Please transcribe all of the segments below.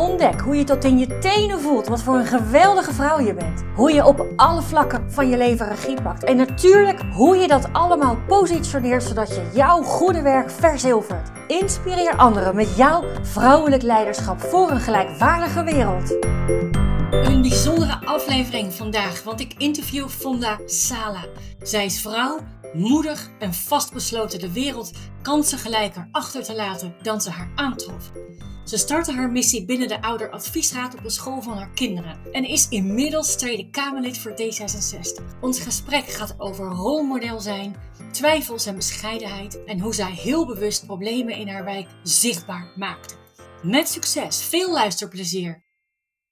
Ontdek hoe je tot in je tenen voelt wat voor een geweldige vrouw je bent. Hoe je op alle vlakken van je leven regie pakt. En natuurlijk hoe je dat allemaal positioneert zodat je jouw goede werk verzilvert. Inspireer anderen met jouw vrouwelijk leiderschap voor een gelijkwaardige wereld. Een bijzondere aflevering vandaag, want ik interview Fonda Sala. Zij is vrouw, moedig en vastbesloten de wereld kansengelijker achter te laten dan ze haar aantrof. Ze startte haar missie binnen de ouderadviesraad op de school van haar kinderen en is inmiddels Tweede Kamerlid voor D66. Ons gesprek gaat over rolmodel zijn, twijfels en bescheidenheid en hoe zij heel bewust problemen in haar wijk zichtbaar maakte. Met succes, veel luisterplezier!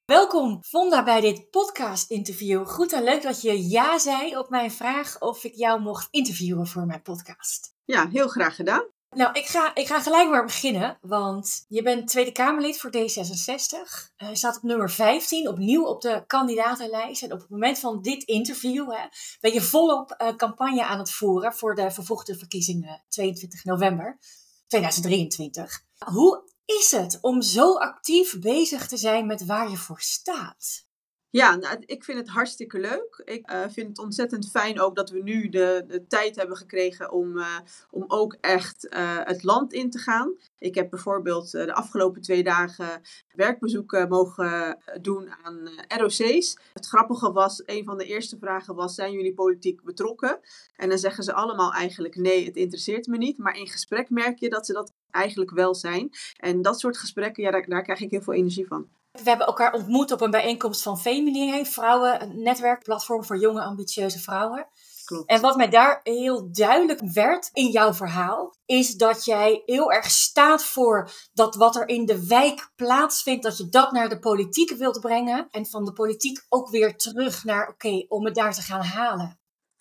Welkom Vonda bij dit podcast interview. Goed en leuk dat je ja zei op mijn vraag of ik jou mocht interviewen voor mijn podcast. Ja, heel graag gedaan. Nou, ik ga, ik ga gelijk maar beginnen, want je bent Tweede Kamerlid voor D66. Je staat op nummer 15, opnieuw op de kandidatenlijst. En op het moment van dit interview hè, ben je volop uh, campagne aan het voeren voor de vervoegde verkiezingen 22 november 2023. Hoe is het om zo actief bezig te zijn met waar je voor staat? Ja, nou, ik vind het hartstikke leuk. Ik uh, vind het ontzettend fijn ook dat we nu de, de tijd hebben gekregen om, uh, om ook echt uh, het land in te gaan. Ik heb bijvoorbeeld de afgelopen twee dagen werkbezoeken mogen doen aan ROC's. Het grappige was, een van de eerste vragen was, zijn jullie politiek betrokken? En dan zeggen ze allemaal eigenlijk, nee, het interesseert me niet. Maar in gesprek merk je dat ze dat eigenlijk wel zijn. En dat soort gesprekken, ja, daar, daar krijg ik heel veel energie van. We hebben elkaar ontmoet op een bijeenkomst van Femini, vrouwen, een netwerkplatform voor jonge ambitieuze vrouwen. Klopt. En wat mij daar heel duidelijk werd in jouw verhaal, is dat jij heel erg staat voor dat wat er in de wijk plaatsvindt, dat je dat naar de politiek wilt brengen. En van de politiek ook weer terug naar, oké, om het daar te gaan halen.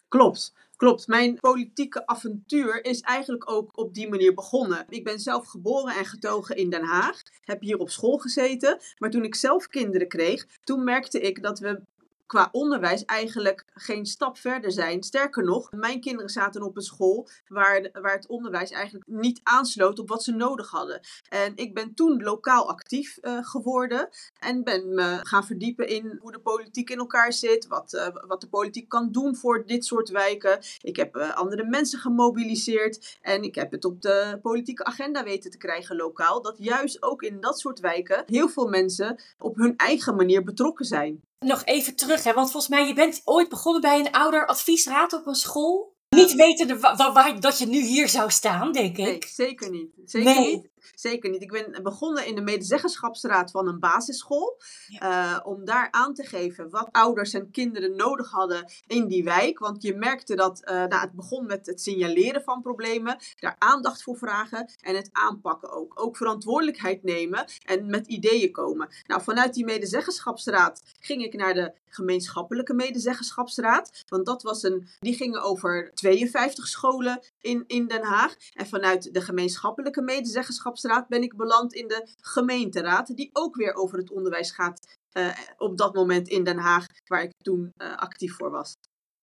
Klopt. Klopt, mijn politieke avontuur is eigenlijk ook op die manier begonnen. Ik ben zelf geboren en getogen in Den Haag, heb hier op school gezeten. Maar toen ik zelf kinderen kreeg, toen merkte ik dat we qua onderwijs eigenlijk geen stap verder zijn. Sterker nog, mijn kinderen zaten op een school waar, waar het onderwijs eigenlijk niet aansloot op wat ze nodig hadden. En ik ben toen lokaal actief uh, geworden en ben me gaan verdiepen in hoe de politiek in elkaar zit, wat, uh, wat de politiek kan doen voor dit soort wijken. Ik heb uh, andere mensen gemobiliseerd en ik heb het op de politieke agenda weten te krijgen lokaal, dat juist ook in dat soort wijken heel veel mensen op hun eigen manier betrokken zijn. Nog even terug, hè, want volgens mij, je bent ooit begonnen bij een ouderadviesraad op een school. Niet wetende waar, waar, dat je nu hier zou staan, denk ik. Nee, zeker niet. Zeker nee. niet. Zeker niet. Ik ben begonnen in de medezeggenschapsraad van een basisschool. Ja. Uh, om daar aan te geven wat ouders en kinderen nodig hadden in die wijk. Want je merkte dat uh, nou, het begon met het signaleren van problemen. Daar aandacht voor vragen en het aanpakken ook. Ook verantwoordelijkheid nemen en met ideeën komen. Nou, vanuit die medezeggenschapsraad ging ik naar de gemeenschappelijke medezeggenschapsraad. Want dat was een, die gingen over 52 scholen in, in Den Haag. En vanuit de gemeenschappelijke medezeggenschapsraad ben ik beland in de gemeenteraad. Die ook weer over het onderwijs gaat uh, op dat moment in Den Haag, waar ik toen uh, actief voor was.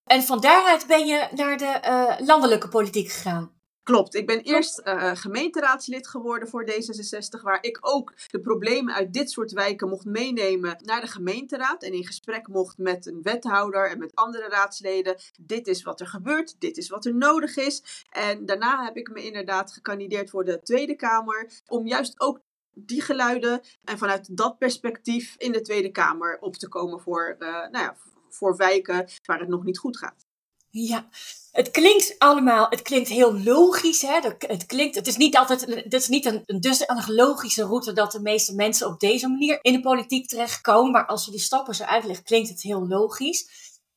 En van daaruit ben je naar de uh, landelijke politiek gegaan? Klopt. Ik ben eerst uh, gemeenteraadslid geworden voor D66, waar ik ook de problemen uit dit soort wijken mocht meenemen naar de gemeenteraad en in gesprek mocht met een wethouder en met andere raadsleden. Dit is wat er gebeurt, dit is wat er nodig is. En daarna heb ik me inderdaad gekandideerd voor de Tweede Kamer om juist ook die geluiden en vanuit dat perspectief in de Tweede Kamer op te komen voor, uh, nou ja, voor wijken waar het nog niet goed gaat. Ja, het klinkt allemaal, het klinkt heel logisch. Hè? Het, klinkt, het is niet altijd, het is niet een, een dusdanig logische route dat de meeste mensen op deze manier in de politiek terechtkomen. Maar als je die stappen zo uitlegt, klinkt het heel logisch.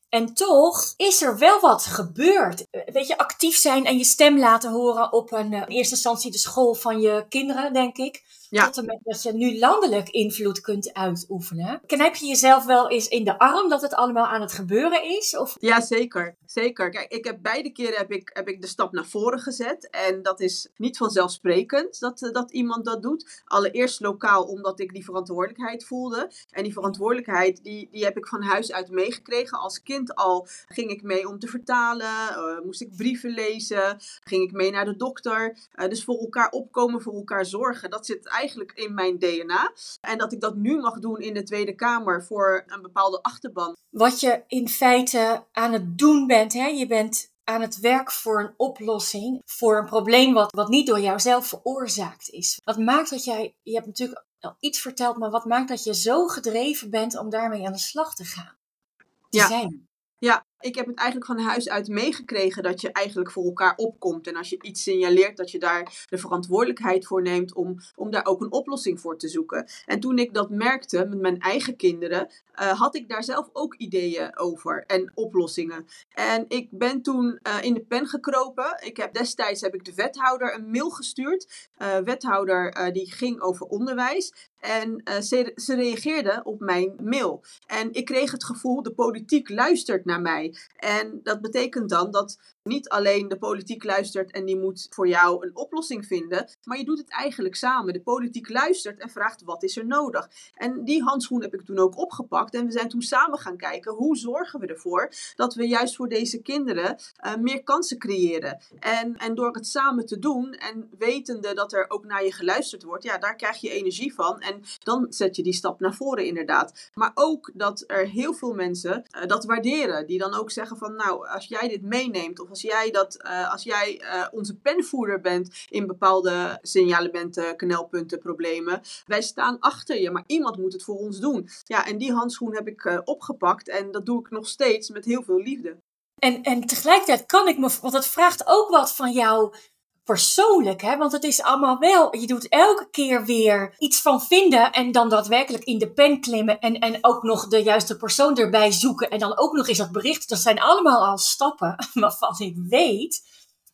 En toch is er wel wat gebeurd. Weet je, actief zijn en je stem laten horen op een, in eerste instantie de school van je kinderen, denk ik. Ja. Tot en met dat je nu landelijk invloed kunt uitoefenen. Knijp je jezelf wel eens in de arm dat het allemaal aan het gebeuren is? Of? Ja, zeker. Zeker. Kijk, ik heb beide keren heb ik, heb ik de stap naar voren gezet. En dat is niet vanzelfsprekend dat, eh, dat iemand dat doet. Allereerst lokaal, omdat ik die verantwoordelijkheid voelde. En die verantwoordelijkheid, die, die heb ik van huis uit meegekregen. Als kind al ging ik mee om te vertalen, uh, moest ik brieven lezen, ging ik mee naar de dokter. Uh, dus voor elkaar opkomen, voor elkaar zorgen, dat zit eigenlijk in mijn DNA. En dat ik dat nu mag doen in de Tweede Kamer voor een bepaalde achterban. Wat je in feite aan het doen bent, hè? je bent aan het werk voor een oplossing, voor een probleem wat, wat niet door jouzelf veroorzaakt is. Wat maakt dat jij, je hebt natuurlijk al iets verteld, maar wat maakt dat je zo gedreven bent om daarmee aan de slag te gaan? Te ja. zijn? Ja, ik heb het eigenlijk van huis uit meegekregen dat je eigenlijk voor elkaar opkomt. En als je iets signaleert, dat je daar de verantwoordelijkheid voor neemt om, om daar ook een oplossing voor te zoeken. En toen ik dat merkte met mijn eigen kinderen, uh, had ik daar zelf ook ideeën over en oplossingen. En ik ben toen uh, in de pen gekropen. Ik heb destijds heb ik de wethouder een mail gestuurd. Uh, wethouder die ging over onderwijs. En ze, ze reageerde op mijn mail. En ik kreeg het gevoel, de politiek luistert naar mij. En dat betekent dan dat niet alleen de politiek luistert en die moet voor jou een oplossing vinden, maar je doet het eigenlijk samen. De politiek luistert en vraagt wat is er nodig. En die handschoen heb ik toen ook opgepakt en we zijn toen samen gaan kijken hoe zorgen we ervoor dat we juist voor deze kinderen uh, meer kansen creëren. En, en door het samen te doen en wetende dat er ook naar je geluisterd wordt, ja, daar krijg je energie van en dan zet je die stap naar voren inderdaad. Maar ook dat er heel veel mensen uh, dat waarderen, die dan ook zeggen van nou, als jij dit meeneemt of als jij, dat, uh, als jij uh, onze penvoerder bent in bepaalde signalementen, knelpunten, problemen. Wij staan achter je, maar iemand moet het voor ons doen. Ja, en die handschoen heb ik uh, opgepakt en dat doe ik nog steeds met heel veel liefde. En, en tegelijkertijd kan ik me, want het vraagt ook wat van jou persoonlijk, hè? Want het is allemaal wel, je doet elke keer weer iets van vinden en dan daadwerkelijk in de pen klimmen en, en ook nog de juiste persoon erbij zoeken en dan ook nog eens dat bericht. Dat zijn allemaal al stappen waarvan ik weet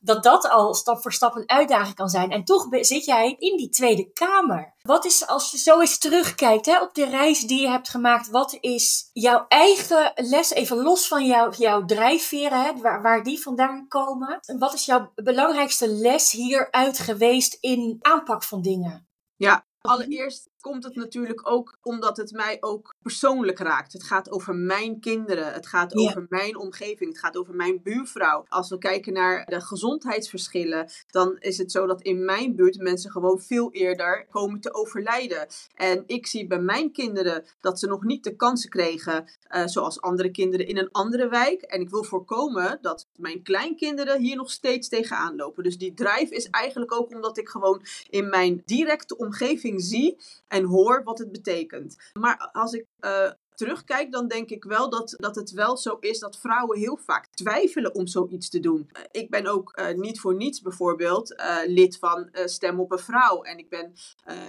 dat dat al stap voor stap een uitdaging kan zijn. En toch zit jij in die Tweede Kamer. Wat is, als je zo eens terugkijkt hè, op de reis die je hebt gemaakt, wat is jouw eigen les, even los van jou, jouw drijfveren, hè, waar, waar die vandaan komen? Wat is jouw belangrijkste les hieruit geweest in aanpak van dingen? Ja, allereerst komt het natuurlijk ook omdat het mij ook persoonlijk raakt. Het gaat over mijn kinderen, het gaat over mijn omgeving, het gaat over mijn buurvrouw. Als we kijken naar de gezondheidsverschillen, dan is het zo dat in mijn buurt mensen gewoon veel eerder komen te overlijden. En ik zie bij mijn kinderen dat ze nog niet de kansen kregen uh, zoals andere kinderen in een andere wijk. En ik wil voorkomen dat mijn kleinkinderen hier nog steeds tegenaan lopen. Dus die drive is eigenlijk ook omdat ik gewoon in mijn directe omgeving zie en hoor wat het betekent. Maar als ik uh, terugkijk, dan denk ik wel dat, dat het wel zo is dat vrouwen heel vaak twijfelen om zoiets te doen. Uh, ik ben ook uh, niet voor niets bijvoorbeeld lid van Stem op een Vrouw. En ik, ben,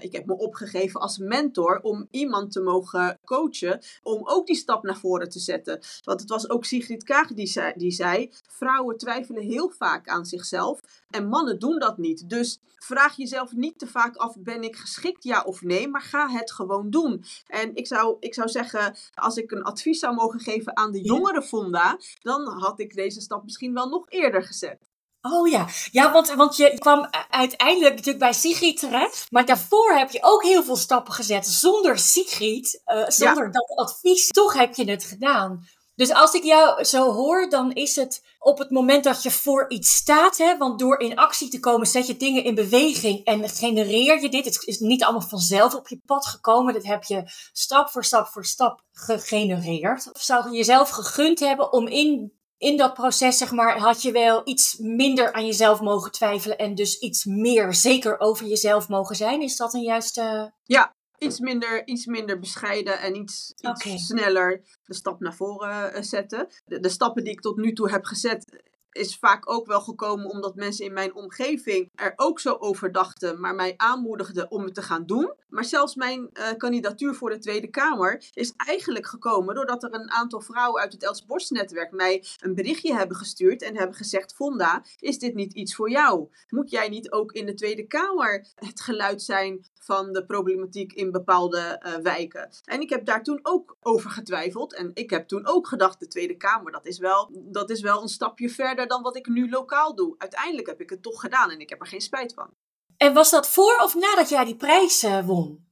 ik heb me opgegeven als mentor om iemand te mogen coachen om ook die stap naar voren te zetten. Want het was ook Sigrid Kaag die zei, die zei vrouwen twijfelen heel vaak aan zichzelf en mannen doen dat niet. Dus vraag jezelf niet te vaak af, ben ik geschikt ja of nee, maar ga het gewoon doen. En ik zou, ik zou zeggen, als ik een advies zou mogen geven aan de jongere Fonda, dan had ik deze stap misschien wel nog eerder gezet. Oh ja, ja want, want je kwam uiteindelijk natuurlijk bij Sigrid terecht. Maar daarvoor heb je ook heel veel stappen gezet zonder Sigrid, uh, zonder ja. dat advies. Toch heb je het gedaan. Dus als ik jou zo hoor, dan is het op het moment dat je voor iets staat, hè, want door in actie te komen zet je dingen in beweging en genereer je dit. Het is niet allemaal vanzelf op je pad gekomen, dat heb je stap voor stap voor stap gegenereerd. Of zou je jezelf gegund hebben om in, in dat proces, zeg maar, had je wel iets minder aan jezelf mogen twijfelen en dus iets meer zeker over jezelf mogen zijn? Is dat een juiste... Ja, iets minder, iets minder bescheiden en iets, iets okay. sneller de stap naar voren uh, zetten. De, de, stappen die ik tot nu toe heb gezet, is vaak ook wel gekomen omdat mensen in mijn omgeving er ook zo over dachten, maar mij aanmoedigden om het te gaan doen. Maar zelfs mijn uh, kandidatuur voor de Tweede Kamer is eigenlijk gekomen doordat er een aantal vrouwen uit het Els netwerk mij een berichtje hebben gestuurd en hebben gezegd: Vonda, is dit niet iets voor jou? Moet jij niet ook in de Tweede Kamer het geluid zijn van de problematiek in bepaalde uh, wijken? En ik heb daar toen ook over getwijfeld. En ik heb toen ook gedacht: de Tweede Kamer, dat is wel, dat is wel een stapje verder dan wat ik nu lokaal doe. Uiteindelijk heb ik het toch gedaan en ik heb er geen spijt van. En was dat voor of nadat jij die prijs uh, won?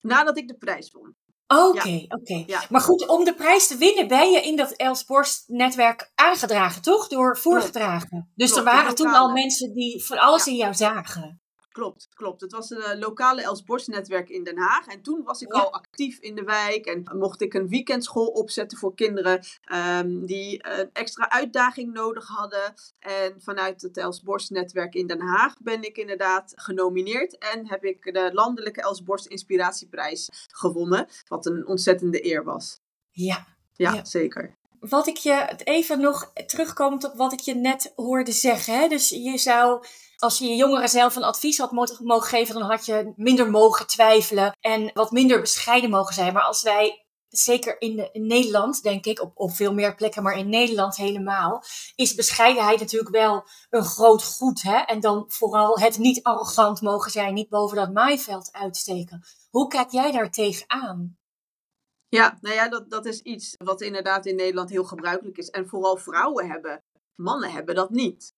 Nadat ik de prijs won. Oké, oké. Maar goed, om de prijs te winnen ben je in dat Els netwerk aangedragen, toch? Door voorgedragen. Dus er waren toen al mensen die van alles in jou zagen. Klopt, klopt. Het was een eh, lokale Els netwerk in Den Haag. En toen was ik al actief in de wijk. En mocht ik een weekendschool opzetten voor kinderen um, die een extra uitdaging nodig hadden. En vanuit het Els netwerk in Den Haag ben ik inderdaad genomineerd. En heb ik de landelijke Els Inspiratieprijs gewonnen. Wat een ontzettende eer was. Ja. Ja, ja. zeker wat ik je even nog terugkomend op wat ik je net hoorde zeggen. Hè? Dus je zou als je je jongeren zelf een advies had mogen geven, dan had je minder mogen twijfelen en wat minder bescheiden mogen zijn. Maar als wij, zeker in, in Nederland, denk ik, op, op veel meer plekken, maar in Nederland helemaal, is bescheidenheid natuurlijk wel een groot goed. Hè? En dan vooral het niet arrogant mogen zijn, niet boven dat maaiveld uitsteken. Hoe kijk jij daar tegenaan? Ja, nou ja, dat, dat is iets wat inderdaad in Nederland heel gebruikelijk is. En vooral vrouwen hebben. Mannen hebben dat niet.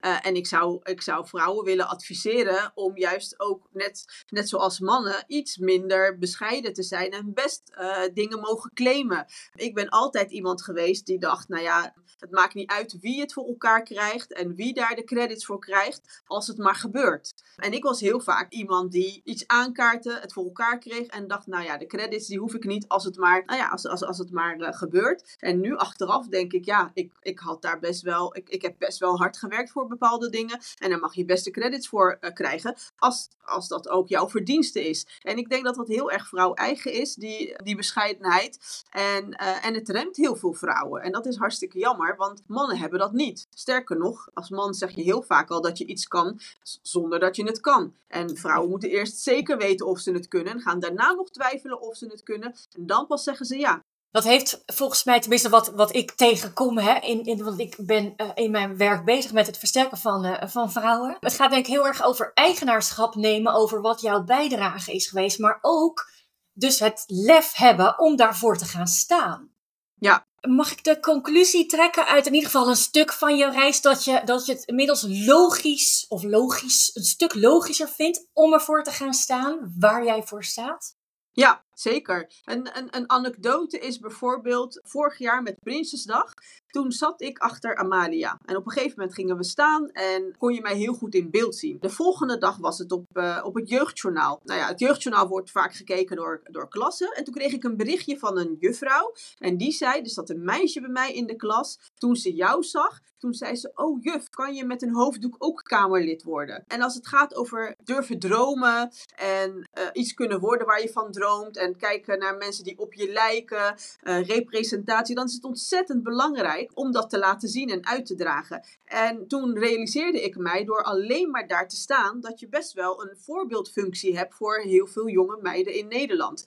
Uh, en ik zou, ik zou vrouwen willen adviseren om juist ook, net, net zoals mannen, iets minder bescheiden te zijn en best uh, dingen mogen claimen. Ik ben altijd iemand geweest die dacht, nou ja, het maakt niet uit wie het voor elkaar krijgt en wie daar de credits voor krijgt, als het maar gebeurt. En ik was heel vaak iemand die iets aankaartte, het voor elkaar kreeg en dacht, nou ja, de credits die hoef ik niet als het maar, nou ja, als, als, als het maar uh, gebeurt. En nu achteraf denk ik, ja, ik, ik had daar best wel, ik, ik heb best wel hard gewerkt voor bepaalde dingen. En daar mag je beste credits voor uh, krijgen, als, als dat ook jouw verdienste is. En ik denk dat dat heel erg vrouw-eigen is, die, die bescheidenheid. En, uh, en het remt heel veel vrouwen. En dat is hartstikke jammer, want mannen hebben dat niet. Sterker nog, als man zeg je heel vaak al dat je iets kan zonder dat je het kan. En vrouwen moeten eerst zeker weten of ze het kunnen. En gaan daarna nog twijfelen of ze het kunnen. En dan pas zeggen ze ja. Dat heeft volgens mij, tenminste wat, wat ik tegenkom, hè, in, in, want ik ben uh, in mijn werk bezig met het versterken van, uh, van vrouwen. Het gaat denk ik heel erg over eigenaarschap nemen over wat jouw bijdrage is geweest, maar ook dus het lef hebben om daarvoor te gaan staan. Ja. Mag ik de conclusie trekken uit in ieder geval een stuk van je reis dat je, dat je het inmiddels logisch of logisch, een stuk logischer vindt om ervoor te gaan staan waar jij voor staat? Ja, zeker. Een, een, een anekdote is bijvoorbeeld vorig jaar met Prinsesdag. Toen zat ik achter Amalia. En op een gegeven moment gingen we staan en kon je mij heel goed in beeld zien. De volgende dag was het op, uh, op het jeugdjournaal. Nou ja, het jeugdjournaal wordt vaak gekeken door, door klassen. En toen kreeg ik een berichtje van een juffrouw. En die zei, er zat een meisje bij mij in de klas. Toen ze jou zag, toen zei ze: Oh, juf, kan je met een hoofddoek ook Kamerlid worden? En als het gaat over durven dromen en uh, iets kunnen worden waar je van droomt. En kijken naar mensen die op je lijken, uh, representatie. Dan is het ontzettend belangrijk om dat te laten zien en uit te dragen. En toen realiseerde ik mij door alleen maar daar te staan. dat je best wel een voorbeeldfunctie hebt voor heel veel jonge meiden in Nederland.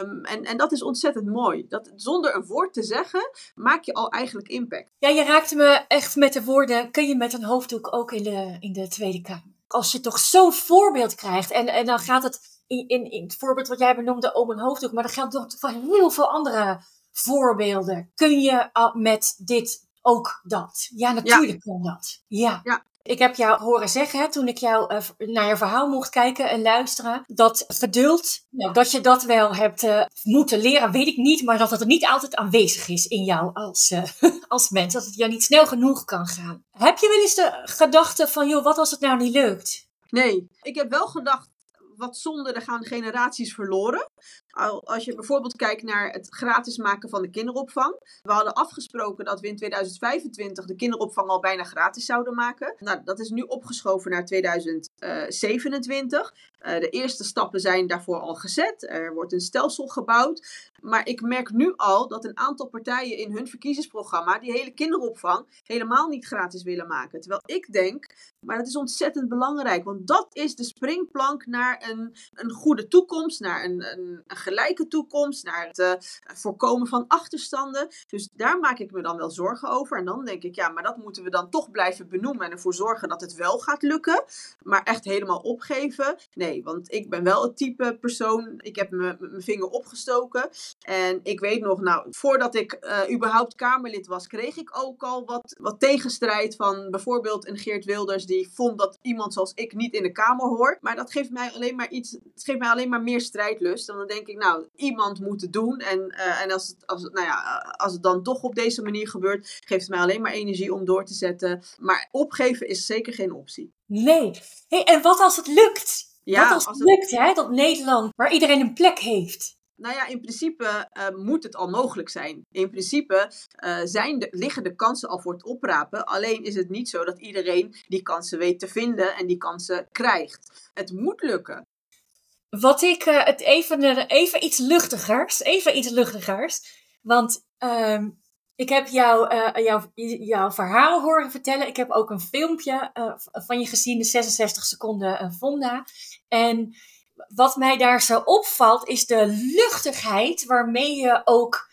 Um, en, en dat is ontzettend mooi. Dat, zonder een woord te zeggen, maak je al eigenlijk impact. Ja, je raakte me echt met de woorden, kun je met een hoofddoek ook in de, in de Tweede Kamer? Als je toch zo'n voorbeeld krijgt en, en dan gaat het in, in, in het voorbeeld wat jij benoemde om een hoofddoek, maar dat geldt toch voor heel veel andere voorbeelden. Kun je met dit ook dat? Ja, natuurlijk kan dat. Ja. ja. Ik heb jou horen zeggen, hè, toen ik jou uh, naar je verhaal mocht kijken en luisteren, dat geduld, nou, dat je dat wel hebt uh, moeten leren, weet ik niet, maar dat het er niet altijd aanwezig is in jou als, uh, als mens, dat het jou niet snel genoeg kan gaan. Heb je wel eens de gedachte van, joh, wat als het nou niet lukt? Nee, ik heb wel gedacht, wat zonde, er gaan generaties verloren. Als je bijvoorbeeld kijkt naar het gratis maken van de kinderopvang. We hadden afgesproken dat we in 2025 de kinderopvang al bijna gratis zouden maken. Nou, dat is nu opgeschoven naar 2027. Uh, de eerste stappen zijn daarvoor al gezet. Er wordt een stelsel gebouwd. Maar ik merk nu al dat een aantal partijen in hun verkiezingsprogramma die hele kinderopvang helemaal niet gratis willen maken. Terwijl ik denk, maar dat is ontzettend belangrijk. Want dat is de springplank naar een, een goede toekomst, naar een, een, een gelijke toekomst, naar het uh, voorkomen van achterstanden. Dus daar maak ik me dan wel zorgen over. En dan denk ik, ja, maar dat moeten we dan toch blijven benoemen en ervoor zorgen dat het wel gaat lukken. Maar echt helemaal opgeven? Nee, want ik ben wel het type persoon. Ik heb mijn vinger opgestoken. En ik weet nog, nou, voordat ik uh, überhaupt Kamerlid was, kreeg ik ook al wat, wat tegenstrijd van bijvoorbeeld een Geert Wilders die vond dat iemand zoals ik niet in de Kamer hoort. Maar dat geeft mij alleen maar iets, geeft mij alleen maar meer strijdlust. Dan denk ik, nou, iemand moet het doen. En, uh, en als, het, als, nou ja, als het dan toch op deze manier gebeurt, geeft het mij alleen maar energie om door te zetten. Maar opgeven is zeker geen optie. Nee. Hey, en wat als het lukt? Ja, wat als, het lukt, hè, dat Nederland, waar iedereen een plek heeft? Nou ja, in principe uh, moet het al mogelijk zijn. In principe uh, zijn de, liggen de kansen al voor het oprapen. Alleen is het niet zo dat iedereen die kansen weet te vinden en die kansen krijgt. Het moet lukken. Wat ik uh, het even, even iets luchtigers, even iets luchtigers. Want uh, ik heb jou, jou, jouw verhaal horen vertellen. Ik heb ook een filmpje van je gezien, de 66 seconden Vonda. En wat mij daar zo opvalt, is de luchtigheid waarmee je ook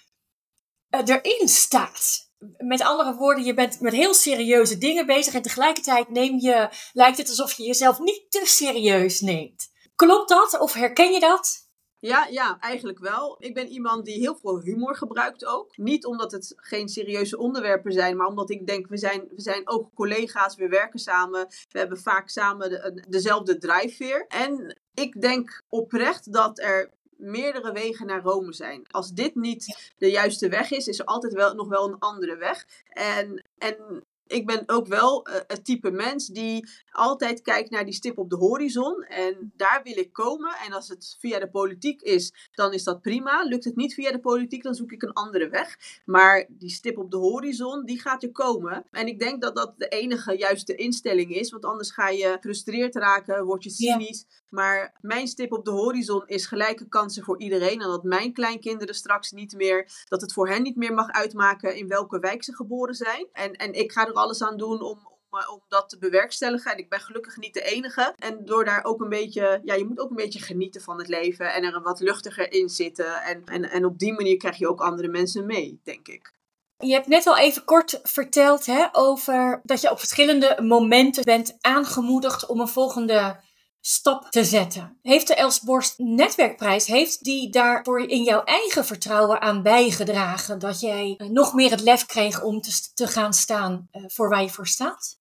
uh, erin staat. Met andere woorden, je bent met heel serieuze dingen bezig en tegelijkertijd neem je, lijkt het alsof je jezelf niet te serieus neemt. Klopt dat of herken je dat? Ja, ja, eigenlijk wel. Ik ben iemand die heel veel humor gebruikt ook. Niet omdat het geen serieuze onderwerpen zijn, maar omdat ik denk, we zijn, we zijn ook collega's, we werken samen. We hebben vaak samen de, dezelfde drijfveer. En ik denk oprecht dat er meerdere wegen naar Rome zijn. Als dit niet de juiste weg is, is er altijd wel, nog wel een andere weg. En, en ik ben ook wel uh, het type mens die altijd kijkt naar die stip op de horizon. En daar wil ik komen. En als het via de politiek is, dan is dat prima. Lukt het niet via de politiek, dan zoek ik een andere weg. Maar die stip op de horizon, die gaat er komen. En ik denk dat dat de enige juiste instelling is. Want anders ga je frustreerd raken, word je cynisch. Maar mijn stip op de horizon is gelijke kansen voor iedereen. En dat mijn kleinkinderen straks niet meer, dat het voor hen niet meer mag uitmaken in welke wijk ze geboren zijn. En, en ik ga er alles aan doen om, om, eh, dat te bewerkstelligen. En ik ben gelukkig niet de enige. En door daar ook een beetje, ja, je moet ook een beetje genieten van het leven en er wat luchtiger in zitten. En, en, en op die manier krijg je ook andere mensen mee, denk ik. Je hebt net al even kort verteld hè, over dat je op verschillende momenten bent aangemoedigd om een volgende stap te zetten. Heeft de Elsborst Netwerkprijs, heeft die daarvoor in jouw eigen vertrouwen aan bijgedragen dat jij eh, nog meer het lef kreeg om te, te gaan staan uh, voor waar je voor staat?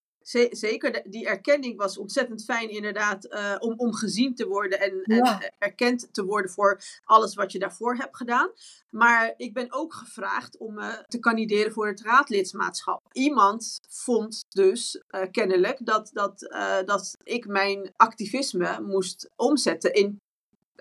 Zeker, die erkenning was ontzettend fijn inderdaad uh, om, om gezien te worden en, en, erkend te worden voor alles wat je daarvoor hebt gedaan. Maar ik ben ook gevraagd om uh, te kandideren voor het raadlidmaatschap. Iemand vond dus uh, kennelijk dat, dat, dat ik mijn activisme moest omzetten in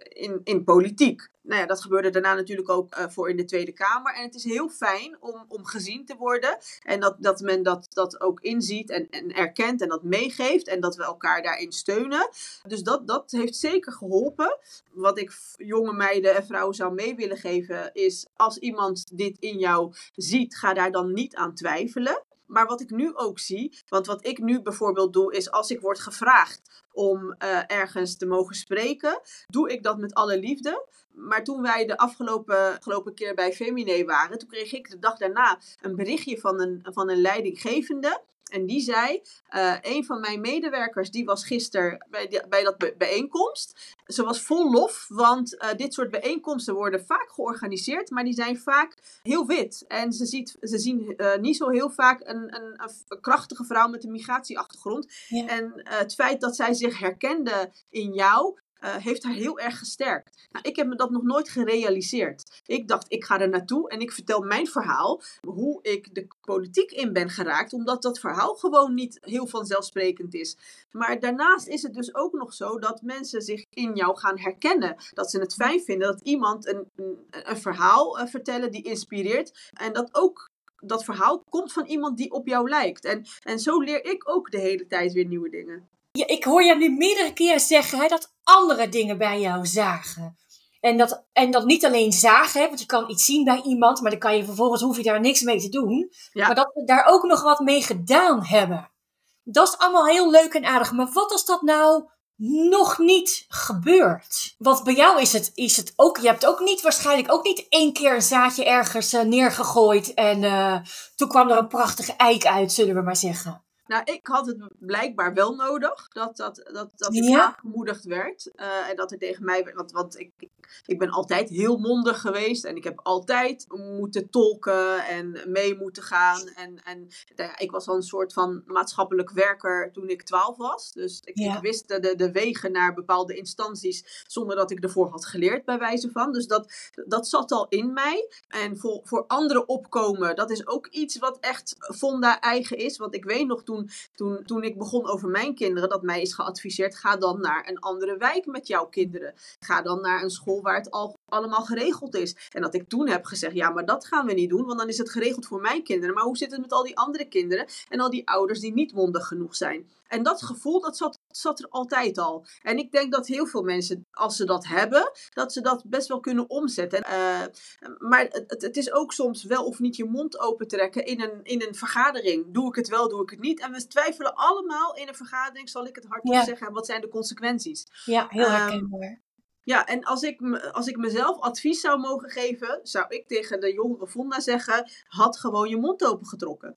in, in politiek. Nou ja, dat gebeurde daarna natuurlijk ook uh, voor in de Tweede Kamer. En het is heel fijn om, om gezien te worden. En dat, dat men dat, dat ook inziet en, en erkent en dat meegeeft. En dat we elkaar daarin steunen. Dus dat, dat heeft zeker geholpen. Wat ik jonge meiden en vrouwen zou mee willen geven is... als iemand dit in jou ziet, ga daar dan niet aan twijfelen. Maar wat ik nu ook zie, want wat ik nu bijvoorbeeld doe, is als ik word gevraagd om uh, ergens te mogen spreken, doe ik dat met alle liefde. Maar toen wij de afgelopen, afgelopen keer bij Femine waren, toen kreeg ik de dag daarna een berichtje van een, van een leidinggevende. En die zei, uh, een van mijn medewerkers, die was gisteren bij, bij dat bijeenkomst. Ze was vol lof, want uh, dit soort bijeenkomsten worden vaak georganiseerd, maar die zijn vaak heel wit. En ze, ziet, ze zien uh, niet zo heel vaak een, een, een, krachtige vrouw met een migratieachtergrond. Ja. En het feit dat zij zich herkende in jou, uh, heeft haar heel erg gesterkt. Nou, ik heb me dat nog nooit gerealiseerd. Ik dacht, ik ga er naartoe en ik vertel mijn verhaal, hoe ik de politiek in ben geraakt, omdat dat verhaal gewoon niet heel vanzelfsprekend is. Maar daarnaast is het dus ook nog zo dat mensen zich in jou gaan herkennen. Dat ze het fijn vinden dat iemand een, een, een verhaal uh, vertellen die inspireert en dat ook dat verhaal komt van iemand die op jou lijkt. En, en zo leer ik ook de hele tijd weer nieuwe dingen. Ja, ik hoor je nu meerdere keren zeggen hè, dat andere dingen bij jou zagen. En dat, en dat niet alleen zagen, hè, want je kan iets zien bij iemand, maar dan kan je vervolgens hoef je daar niks mee te doen. Ja. Maar dat we daar ook nog wat mee gedaan hebben. Dat is allemaal heel leuk en aardig. Maar wat als dat nou nog niet gebeurt? Want bij jou is het, is het ook, je hebt ook niet, waarschijnlijk ook niet één keer een zaadje ergens uh, neergegooid. En uh, toen kwam er een prachtige eik uit, zullen we maar zeggen. Nou, ik had het blijkbaar wel nodig dat, dat, dat, dat ik Ja? aangemoedigd werd. eh, en dat er tegen mij werd. Want, want ik, ik, ben altijd heel mondig geweest. En ik heb altijd moeten tolken en mee moeten gaan. En, en nou ja, ik was al een soort van maatschappelijk werker toen ik twaalf was. Dus ik, Ja. ik wist de, de, de wegen naar bepaalde instanties zonder dat ik ervoor had geleerd, bij wijze van. Dus dat, dat zat al in mij. En voor, voor anderen opkomen, dat is ook iets wat echt Fonda eigen is. Want ik weet nog toen, toen, toen ik begon over mijn kinderen, dat mij is geadviseerd: ga dan naar een andere wijk met jouw kinderen. Ga dan naar een school waar het al allemaal geregeld is. En dat ik toen heb gezegd: ja, maar dat gaan we niet doen, want dan is het geregeld voor mijn kinderen. Maar hoe zit het met al die andere kinderen en al die ouders die niet mondig genoeg zijn? En dat gevoel, dat zat, zat er altijd al. En ik denk dat heel veel mensen, als ze dat hebben, dat ze dat best wel kunnen omzetten. Eh, maar het, het- is ook soms wel of niet je mond opentrekken in een, in een vergadering. Doe ik het wel, doe ik het niet? En we twijfelen allemaal in een vergadering, zal ik het hardop Ja. zeggen, en wat zijn de consequenties? Ja, heel Ehm, herkenbaar. Ja, en als ik, als ik mezelf advies zou mogen geven, zou ik tegen de jongere Vonda zeggen, had gewoon je mond opengetrokken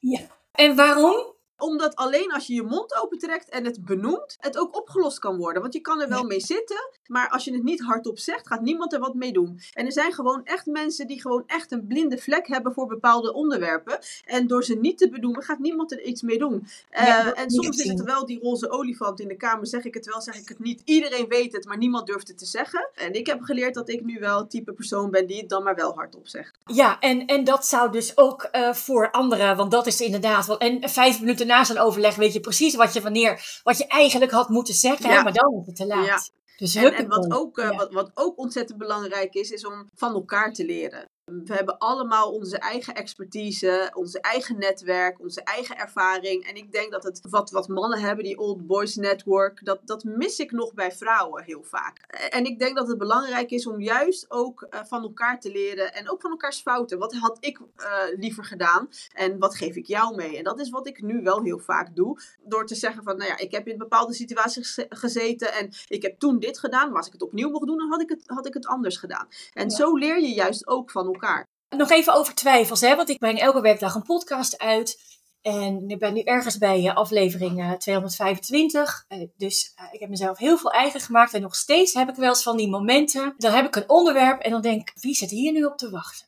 En waarom? Omdat alleen als je je mond opentrekt en het benoemt, het ook opgelost kan worden. Want je kan er wel mee zitten, maar als je het niet hardop zegt, gaat niemand er wat mee doen. En er zijn gewoon echt mensen die gewoon echt een blinde vlek hebben voor bepaalde onderwerpen. En door ze niet te benoemen, gaat niemand er iets mee doen. Eh, Ja, en soms is het wel die roze olifant in de kamer. Zeg ik het wel, zeg ik het niet. Iedereen weet het, maar niemand durft het te zeggen. En ik heb geleerd dat ik nu wel het type persoon ben die het dan maar wel hardop zegt. Ja, en, en dat zou dus ook eh, voor anderen, want dat is inderdaad wel. En vijf minuten na zo'n overleg weet je precies wat je wanneer, wat je eigenlijk had moeten zeggen, Ja. maar dan is het te laat. Ja. Dus En, wat, ook, eh, Ja. wat, wat ook ontzettend belangrijk is, is om van elkaar te leren. We hebben allemaal onze eigen expertise, onze eigen netwerk, onze eigen ervaring. En ik denk dat het wat, wat mannen hebben, die Old Boys Network, dat, dat mis ik nog bij vrouwen heel vaak. En ik denk dat het belangrijk is om juist ook eh, van elkaar te leren en ook van elkaars fouten. Wat had ik eh, liever gedaan en wat geef ik jou mee? En dat is wat ik nu wel heel vaak doe. Door te zeggen van, nou ja, ik heb in bepaalde situaties geze- gezeten en ik heb toen dit gedaan. Maar als ik het opnieuw mocht doen, dan had ik het, had ik het anders gedaan. En Ja. zo leer je juist ook van elkaar. Nog even over twijfels, hè? want ik breng elke werkdag een podcast uit. En ik ben nu ergens bij eh, aflevering eh, 225. Eh, dus eh, ik heb mezelf heel veel eigen gemaakt. En nog steeds heb ik wel eens van die momenten. Dan heb ik een onderwerp en dan denk ik, wie zit hier nu op te wachten?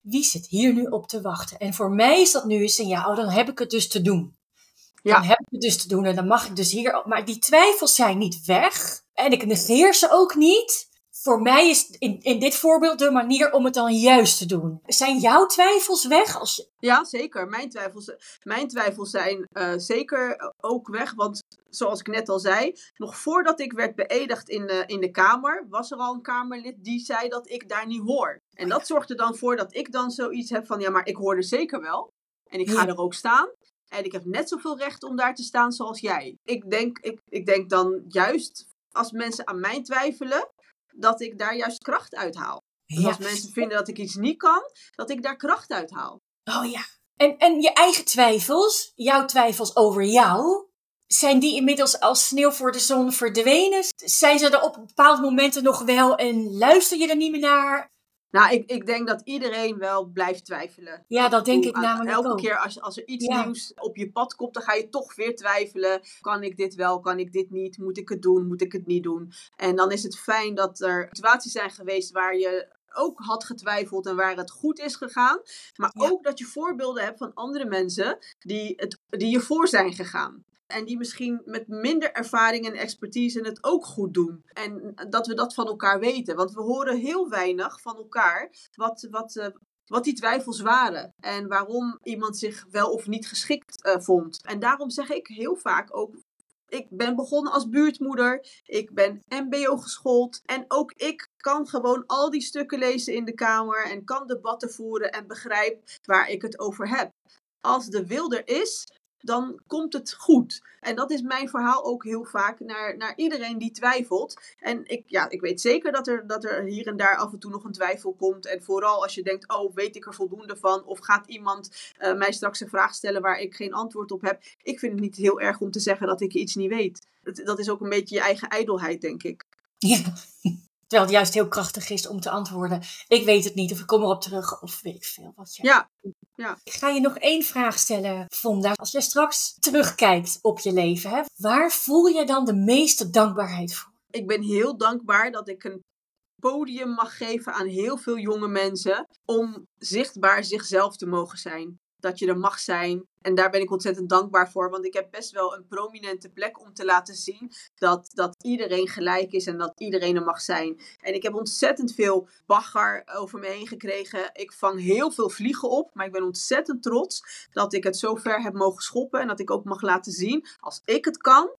Wie zit hier nu op te wachten? En voor mij is dat nu een signaal, oh, dan heb ik het dus te doen. Ja. Dan heb ik het dus te doen en dan mag ik dus hier. Maar die twijfels zijn niet weg. En ik negeer ze ook niet. Voor mij is in, in dit voorbeeld de manier om het dan juist te doen. Zijn jouw twijfels weg? Als Ja, zeker. Mijn twijfels, mijn twijfels zijn eh, zeker ook weg. Want zoals ik net al zei, nog voordat ik werd beëdigd in de, in de Kamer, was er al een Kamerlid die zei dat ik daar niet hoor. En dat zorgde dan voor dat ik dan zoiets heb van, ja, maar ik hoor er zeker wel. En ik ga Ja. er ook staan. En ik heb net zoveel recht om daar te staan zoals jij. Ik denk, ik, ik denk dan juist, als mensen aan mij twijfelen, dat ik daar juist kracht uit haal. Dus ja. als mensen vinden dat ik iets niet kan, dat ik daar kracht uit haal. Oh ja. En, en je eigen twijfels, jouw twijfels over jou, zijn die inmiddels als sneeuw voor de zon verdwenen? Zijn ze er op bepaalde momenten nog wel en luister je er niet meer naar? Nou, ik, ik denk dat iedereen wel blijft twijfelen. Ja, dat denk ik namelijk Elke ook. keer als, als er iets Ja. nieuws op je pad komt, dan ga je toch weer twijfelen. Kan ik dit wel? Kan ik dit niet? Moet ik het doen? Moet ik het niet doen? En dan is het fijn dat er situaties zijn geweest waar je ook had getwijfeld en waar het goed is gegaan. Maar Ja. ook dat je voorbeelden hebt van andere mensen die, het, die je voor zijn gegaan. En die misschien met minder ervaring en expertise het ook goed doen. En dat we dat van elkaar weten. Want we horen heel weinig van elkaar wat, wat, eh, wat die twijfels waren. En waarom iemand zich wel of niet geschikt eh, vond. En daarom zeg ik heel vaak ook. Ik ben begonnen als buurtmoeder. Ik ben MBO geschoold. En ook ik kan gewoon al die stukken lezen in de Kamer. En kan debatten voeren en begrijp waar ik het over heb. Als de wil er is, dan komt het goed. En dat is mijn verhaal ook heel vaak naar, naar iedereen die twijfelt. En ik, ja, ik weet zeker dat er, dat er hier en daar af en toe nog een twijfel komt. En vooral als je denkt, oh, weet ik er voldoende van? Of gaat iemand uh, mij straks een vraag stellen waar ik geen antwoord op heb? Ik vind het niet heel erg om te zeggen dat ik iets niet weet. Dat, dat is ook een beetje je eigen ijdelheid, denk ik. Ja. Terwijl het juist heel krachtig is om te antwoorden: ik weet het niet, of ik kom erop terug, of weet ik veel wat je. Ja. ja. Ik ga je nog één vraag stellen, Fonda. Als je straks terugkijkt op je leven, hè, waar voel je dan de meeste dankbaarheid voor? Ik ben heel dankbaar dat ik een podium mag geven aan heel veel jonge mensen om zichtbaar zichzelf te mogen zijn dat je er mag zijn. En daar ben ik ontzettend dankbaar voor. Want ik heb best wel een prominente plek om te laten zien dat, dat iedereen gelijk is en dat iedereen er mag zijn. En ik heb ontzettend veel bagger over me heen gekregen. Ik vang heel veel vliegen op. Maar ik ben ontzettend trots dat ik het zo ver heb mogen schoppen. En dat ik ook mag laten zien. Als ik het kan,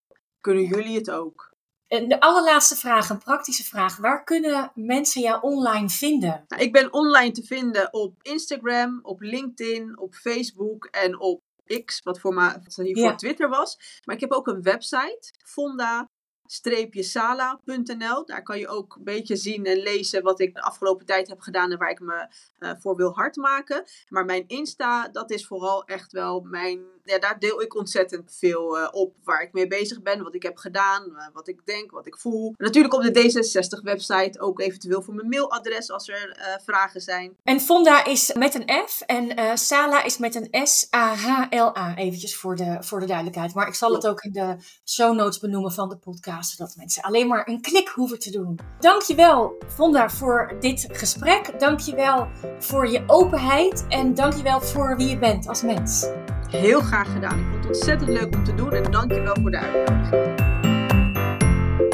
kunnen jullie het ook. De allerlaatste vraag, een praktische vraag. Waar kunnen mensen jou online vinden? Nou, ik ben online te vinden op Instagram, op LinkedIn, op Facebook en op X, wat voor mij hiervoor Twitter was. Maar ik heb ook een website, Fonda sala.nl. Daar kan je ook een beetje zien en lezen wat ik de afgelopen tijd heb gedaan en waar ik me uh, voor wil hard maken. Maar mijn Insta, dat is vooral echt wel mijn. Ja, daar deel ik ontzettend veel uh, op waar ik mee bezig ben, wat ik heb gedaan, uh, wat ik denk, wat ik voel. Natuurlijk op de D66-website ook eventueel voor mijn mailadres als er vragen zijn. En Fonda is met een F en Sala is met een S-A-H-L-A. Eventjes voor de, voor de duidelijkheid. Maar ik zal het ook in de show notes benoemen van de podcast zodat mensen alleen maar een klik hoeven te doen. Dankjewel, Vonda, voor dit gesprek. Dankjewel voor je openheid en dankjewel voor wie je bent als mens. Heel graag gedaan. Ik vond het ontzettend leuk om te doen en dankjewel voor de uitnodiging.